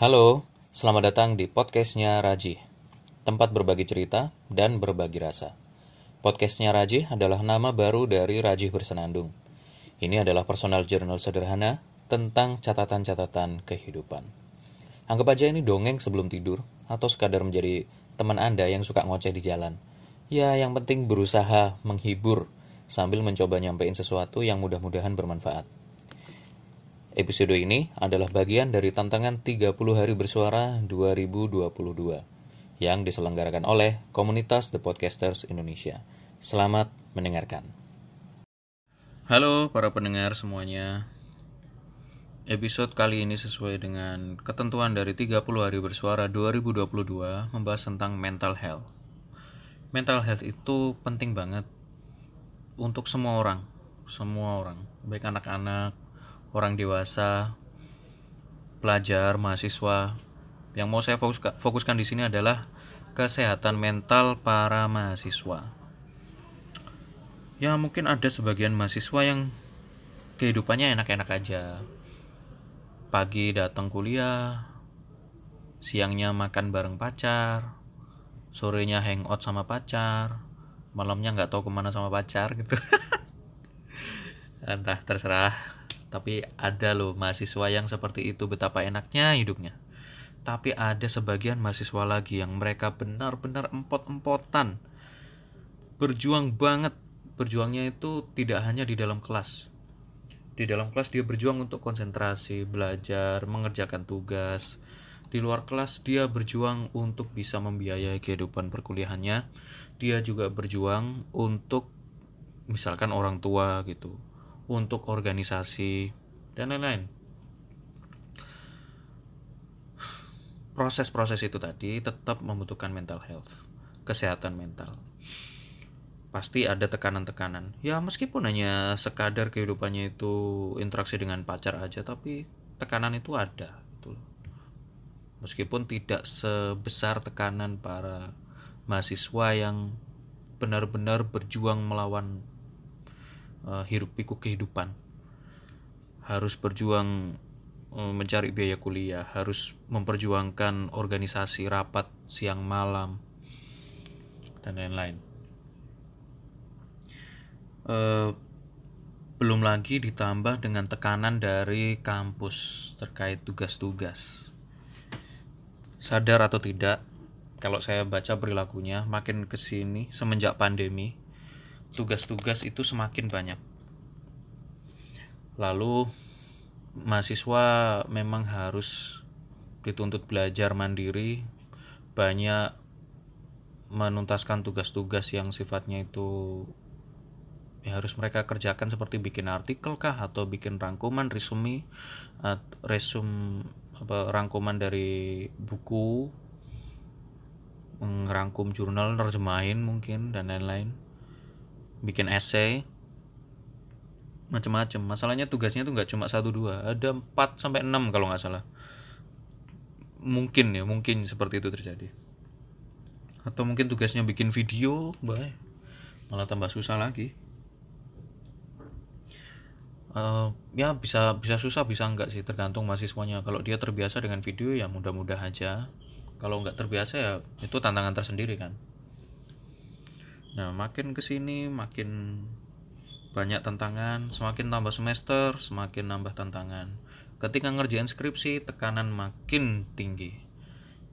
Halo, selamat datang di podcastnya Raji, tempat berbagi cerita dan berbagi rasa. Podcastnya Raji adalah nama baru dari Raji Bersenandung. Ini adalah personal journal sederhana tentang catatan-catatan kehidupan. Anggap aja ini dongeng sebelum tidur, atau sekadar menjadi teman Anda yang suka ngoceh di jalan. Ya, yang penting berusaha menghibur sambil mencoba nyampein sesuatu yang mudah-mudahan bermanfaat. Episode ini adalah bagian dari tantangan 30 hari bersuara 2022 yang diselenggarakan oleh komunitas The Podcasters Indonesia. Selamat mendengarkan. Halo para pendengar semuanya. Episode kali ini sesuai dengan ketentuan dari 30 hari bersuara 2022 membahas tentang mental health. Mental health itu penting banget untuk semua orang, semua orang, baik anak-anak, orang dewasa, pelajar, mahasiswa. Yang mau saya fokuskan di sini adalah kesehatan mental para mahasiswa. Ya mungkin ada sebagian mahasiswa yang kehidupannya enak-enak aja. Pagi datang kuliah, siangnya makan bareng pacar, sorenya hangout sama pacar, malamnya nggak tahu ke mana sama pacar gitu. Entah terserah tapi ada loh mahasiswa yang seperti itu betapa enaknya hidupnya. Tapi ada sebagian mahasiswa lagi yang mereka benar-benar empot-empotan. Berjuang banget. Berjuangnya itu tidak hanya di dalam kelas. Di dalam kelas dia berjuang untuk konsentrasi, belajar, mengerjakan tugas. Di luar kelas dia berjuang untuk bisa membiayai kehidupan perkuliahannya. Dia juga berjuang untuk misalkan orang tua gitu untuk organisasi dan lain-lain. Proses-proses itu tadi tetap membutuhkan mental health, kesehatan mental. Pasti ada tekanan-tekanan. Ya meskipun hanya sekadar kehidupannya itu interaksi dengan pacar aja, tapi tekanan itu ada. Gitu. Meskipun tidak sebesar tekanan para mahasiswa yang benar-benar berjuang melawan uh, hiruk pikuk kehidupan. Harus berjuang uh, mencari biaya kuliah harus memperjuangkan organisasi rapat siang malam dan lain-lain. Uh, belum lagi ditambah dengan tekanan dari kampus terkait tugas-tugas. Sadar atau tidak kalau saya baca perilakunya makin ke sini semenjak pandemi tugas-tugas itu semakin banyak. Lalu mahasiswa memang harus dituntut belajar mandiri, banyak menuntaskan tugas-tugas yang sifatnya itu ya harus mereka kerjakan seperti bikin artikel kah atau bikin rangkuman resume resum apa rangkuman dari buku ngerangkum jurnal nerjemahin mungkin dan lain-lain bikin essay. Macam-macam masalahnya tugasnya tuh nggak cuma satu dua. Ada 4 sampai enam kalau nggak salah. Mungkin ya mungkin seperti itu terjadi. Atau mungkin tugasnya bikin video baik malah tambah susah lagi. Uh, ya bisa bisa susah bisa enggak sih? Tergantung mahasiswanya. Kalau dia terbiasa dengan video ya mudah-mudah aja. Kalau nggak terbiasa ya itu tantangan tersendiri kan Nah, makin ke sini makin banyak tantangan, semakin tambah semester, semakin nambah tantangan. Ketika ngerjain skripsi, tekanan makin tinggi.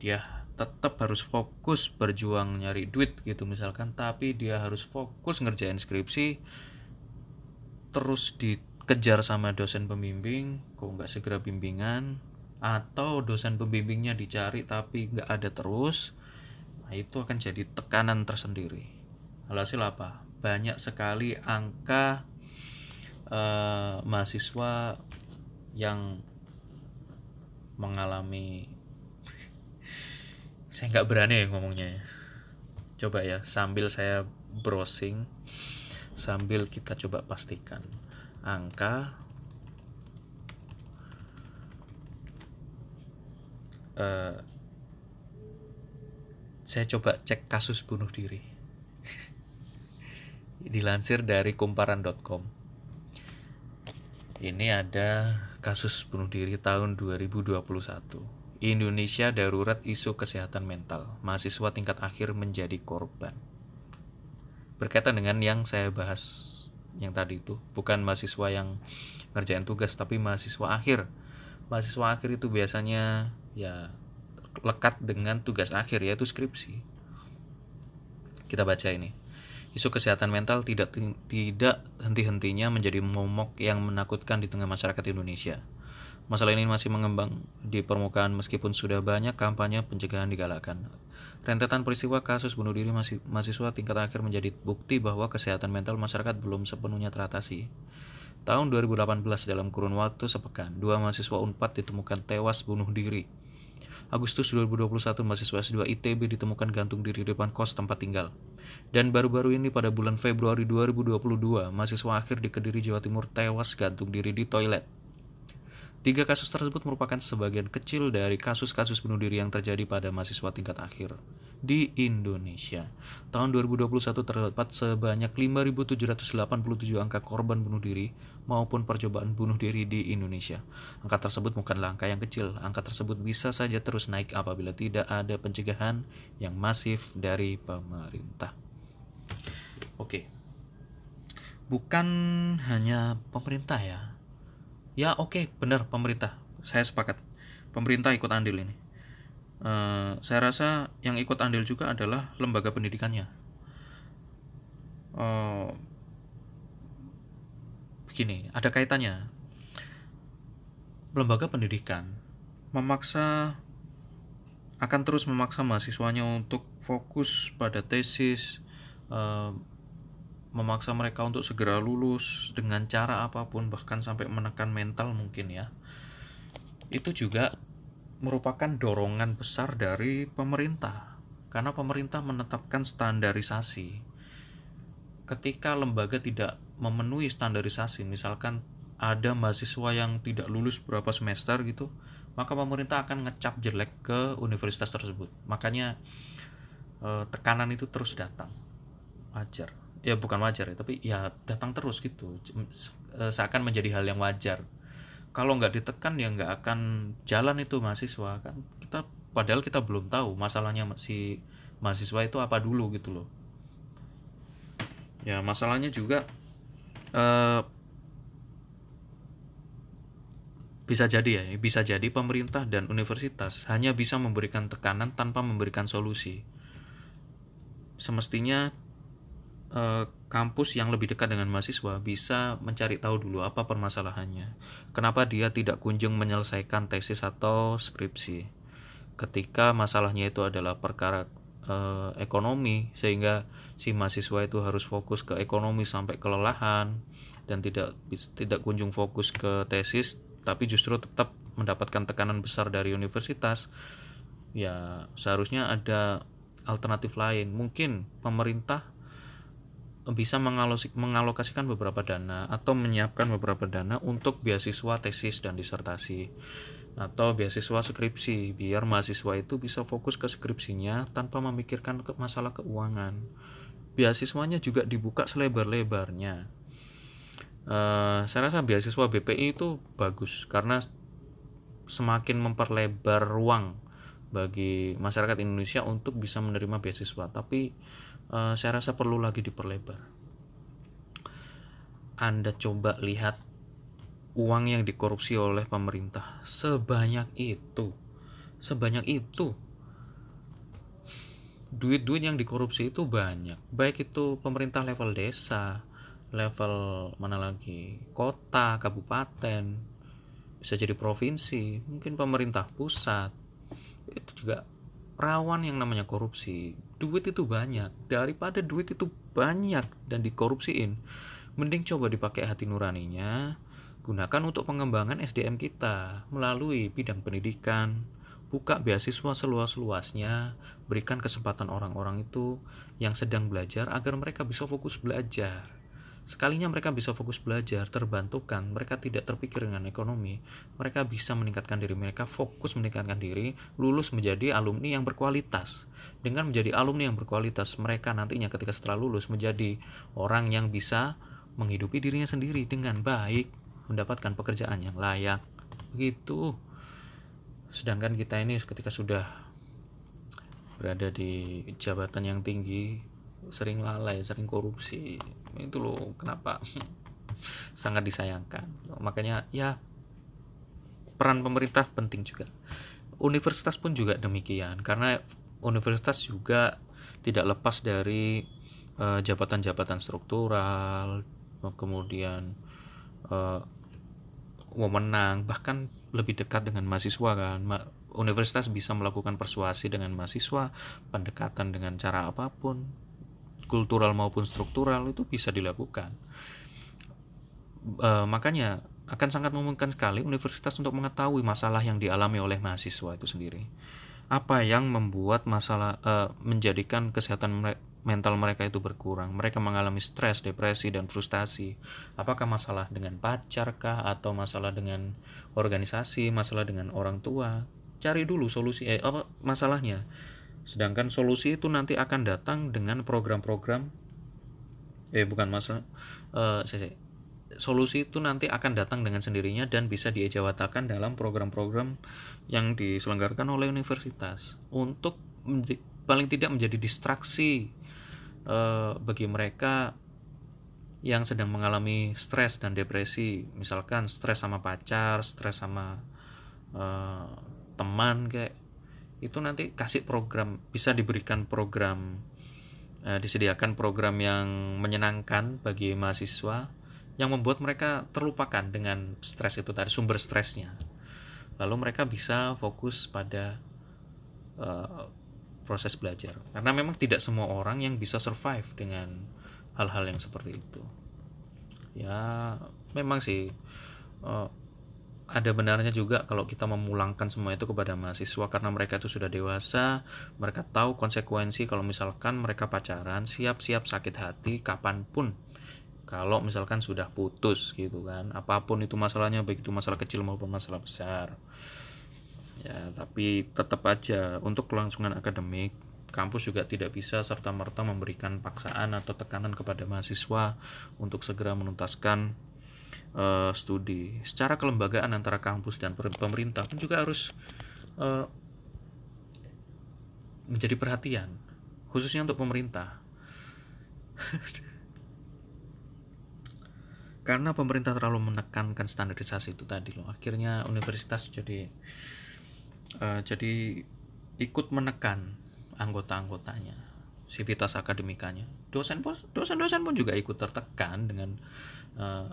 Dia tetap harus fokus berjuang nyari duit gitu misalkan, tapi dia harus fokus ngerjain skripsi, terus dikejar sama dosen pembimbing, kok nggak segera bimbingan, atau dosen pembimbingnya dicari tapi nggak ada terus, nah itu akan jadi tekanan tersendiri Alhasil apa? Banyak sekali angka uh, mahasiswa yang mengalami saya nggak berani ya ngomongnya ya. Coba ya sambil saya browsing sambil kita coba pastikan angka uh, saya coba cek kasus bunuh diri dilansir dari kumparan.com. Ini ada kasus bunuh diri tahun 2021 Indonesia darurat isu kesehatan mental. Mahasiswa tingkat akhir menjadi korban. Berkaitan dengan yang saya bahas yang tadi itu, bukan mahasiswa yang ngerjain tugas tapi mahasiswa akhir. Mahasiswa akhir itu biasanya ya lekat dengan tugas akhir yaitu skripsi. Kita baca ini. Isu kesehatan mental tidak tidak henti-hentinya menjadi momok yang menakutkan di tengah masyarakat Indonesia. Masalah ini masih mengembang di permukaan meskipun sudah banyak kampanye pencegahan digalakan. Rentetan peristiwa kasus bunuh diri mahasiswa tingkat akhir menjadi bukti bahwa kesehatan mental masyarakat belum sepenuhnya teratasi. Tahun 2018 dalam kurun waktu sepekan, dua mahasiswa UNPAD ditemukan tewas bunuh diri. Agustus 2021 mahasiswa S2 ITB ditemukan gantung diri di depan kos tempat tinggal. Dan baru-baru ini pada bulan Februari 2022, mahasiswa akhir di Kediri, Jawa Timur tewas gantung diri di toilet. Tiga kasus tersebut merupakan sebagian kecil dari kasus-kasus bunuh diri yang terjadi pada mahasiswa tingkat akhir di Indonesia. Tahun 2021 terdapat sebanyak 5.787 angka korban bunuh diri maupun percobaan bunuh diri di Indonesia. Angka tersebut bukanlah angka yang kecil. Angka tersebut bisa saja terus naik apabila tidak ada pencegahan yang masif dari pemerintah. Oke. Bukan hanya pemerintah ya, ya oke benar pemerintah saya sepakat pemerintah ikut andil ini uh, saya rasa yang ikut andil juga adalah lembaga pendidikannya. Uh, begini ada kaitannya. Lembaga pendidikan memaksa akan terus memaksa mahasiswanya untuk fokus pada tesis uh, memaksa mereka untuk segera lulus dengan cara apa pun bahkan sampai menekan mental mungkin ya. Itu juga merupakan dorongan besar dari pemerintah. Karena pemerintah menetapkan standarisasi. Ketika lembaga tidak memenuhi standarisasi misalkan ada mahasiswa yang tidak lulus berapa semester gitu maka pemerintah akan ngecap jelek ke universitas tersebut. Makanya eh, tekanan itu terus datang. Wajar. Ya bukan wajar ya tapi ya datang terus gitu. E, seakan menjadi hal yang wajar kalau nggak ditekan ya nggak akan jalan itu mahasiswa kan. Kita padahal kita belum tahu masalahnya si mahasiswa itu apa dulu gitu loh. Ya masalahnya juga uh, bisa jadi ya bisa jadi pemerintah dan universitas hanya bisa memberikan tekanan tanpa memberikan solusi. Semestinya Eh, kampus yang lebih dekat dengan mahasiswa bisa mencari tahu dulu apa permasalahannya. Kenapa dia tidak kunjung menyelesaikan tesis atau skripsi. Ketika masalahnya itu adalah perkara uh, ekonomi sehingga si mahasiswa itu harus fokus ke ekonomi sampai kelelahan dan tidak tidak kunjung fokus ke tesis tapi justru tetap mendapatkan tekanan besar dari universitas ya seharusnya ada alternatif lain mungkin pemerintah bisa mengalokasikan beberapa dana atau menyiapkan beberapa dana untuk beasiswa tesis dan disertasi atau beasiswa skripsi biar mahasiswa itu bisa fokus ke skripsinya tanpa memikirkan ke masalah keuangan. Beasiswanya juga dibuka selebar-lebarnya. Uh, saya rasa beasiswa BPI itu bagus karena semakin memperlebar ruang bagi masyarakat Indonesia untuk bisa menerima beasiswa. Tapi uh, saya rasa perlu lagi diperlebar. Anda coba lihat uang yang dikorupsi oleh pemerintah. Sebanyak itu, sebanyak itu. Duit-duit yang dikorupsi itu banyak, baik itu pemerintah level desa, level mana lagi, kota, kabupaten, bisa jadi provinsi, mungkin pemerintah pusat, itu juga rawan yang namanya korupsi. Duit itu banyak. Daripada duit itu banyak dan dikorupsiin mending coba dipakai hati nuraninya gunakan untuk pengembangan SDM kita melalui bidang pendidikan. Buka beasiswa seluas-luasnya berikan kesempatan orang-orang itu yang sedang belajar agar mereka bisa fokus belajar Sekalinya mereka bisa fokus belajar, terbantukan, mereka tidak terpikir dengan ekonomi, mereka bisa meningkatkan diri mereka, fokus meningkatkan diri, lulus menjadi alumni yang berkualitas. Dengan menjadi alumni yang berkualitas, mereka nantinya ketika setelah lulus menjadi orang yang bisa menghidupi dirinya sendiri dengan baik, mendapatkan pekerjaan yang layak. Begitu. sedangkan kita ini ketika sudah berada di jabatan yang tinggi sering lalai sering korupsi. Itu loh kenapa sangat disayangkan. Makanya ya peran pemerintah penting juga. Universitas pun juga demikian karena universitas juga tidak lepas dari jabatan jabatan-jabatan struktural kemudian uh, wewenang bahkan lebih dekat dengan mahasiswa kan. Ma universitas bisa melakukan persuasi dengan mahasiswa pendekatan dengan cara apa pun kultural maupun struktural itu bisa dilakukan e, makanya akan sangat memungkinkan sekali universitas untuk mengetahui masalah yang dialami oleh mahasiswa itu sendiri apa yang membuat masalah e, menjadikan kesehatan mereka mental mereka itu berkurang. Mereka mengalami stres, depresi, dan frustasi. Apakah masalah dengan pacar kah atau masalah dengan organisasi, masalah dengan orang tua? Cari dulu solusi eh apa masalahnya. Sedangkan solusi itu nanti akan datang dengan program-program eh bukan masa eh saya, solusi itu nanti akan datang dengan sendirinya dan bisa diejawatakan dalam program-program yang diselenggarakan oleh universitas. Untuk paling tidak menjadi distraksi uh, bagi mereka yang sedang mengalami stres dan depresi. Misalkan stres sama pacar stres sama uh, teman kayak itu nanti kasih program bisa diberikan program uh, disediakan program yang menyenangkan bagi mahasiswa yang membuat mereka terlupakan dengan stres itu tadi sumber stresnya. Lalu mereka bisa fokus pada uh, proses belajar. Karena memang tidak semua orang yang bisa survive dengan hal-hal yang seperti itu. Ya memang sih uh, ada benarnya juga kalau kita memulangkan semua itu kepada mahasiswa karena mereka itu sudah dewasa mereka tahu konsekuensi kalau misalkan mereka pacaran siap-siap sakit hati kapan pun. Kalau misalkan sudah putus gitu kan apa pun itu masalahnya baik itu masalah kecil maupun masalah besar. Ya tapi tetap aja untuk kelangsungan akademik kampus juga tidak bisa serta-merta memberikan paksaan atau tekanan kepada mahasiswa untuk segera menuntaskan uh, studi. Secara kelembagaan antara kampus dan pemerintah pun juga harus uh, menjadi perhatian, khususnya untuk pemerintah. Karena pemerintah terlalu menekankan standarisasi itu tadi loh, akhirnya universitas jadi uh, jadi ikut menekan anggota-anggotanya sivitas akademikanya dosen pun dosen-dosen pun juga ikut tertekan dengan uh,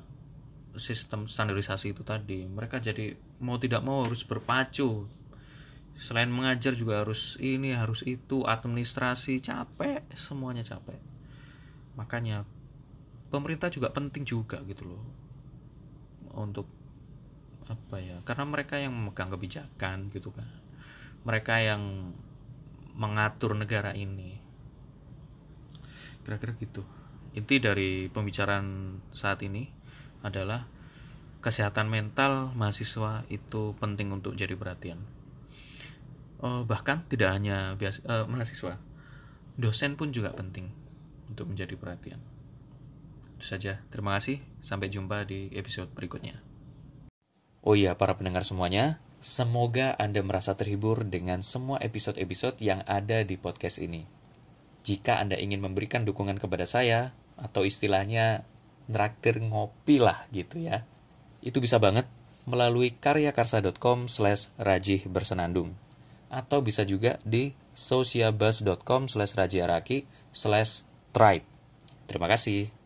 sistem standarisasi itu tadi mereka jadi mau tidak mau harus berpacu. Selain mengajar juga harus ini harus itu administrasi capek semuanya capek. Makanya pemerintah juga penting juga gitu loh untuk apa ya karena mereka yang memegang kebijakan gitu kan. Mereka yang mengatur negara ini. Kira-kira gitu. Inti dari pembicaraan saat ini adalah kesehatan mental mahasiswa itu penting untuk jadi perhatian. Oh, bahkan tidak hanya biasa, uh, mahasiswa dosen pun juga penting untuk menjadi perhatian. Itu saja. Terima kasih. Sampai jumpa di episode berikutnya. Oh iya, para pendengar semuanya, semoga Anda merasa terhibur dengan semua episode-episode yang ada di podcast ini. Jika Anda ingin memberikan dukungan kepada saya, atau istilahnya neraktir ngopi lah gitu ya, itu bisa banget melalui karyakarsa.com slash rajih bersenandung. Atau bisa juga di sociabus.com slash rajiaraki slash tribe. Terima kasih.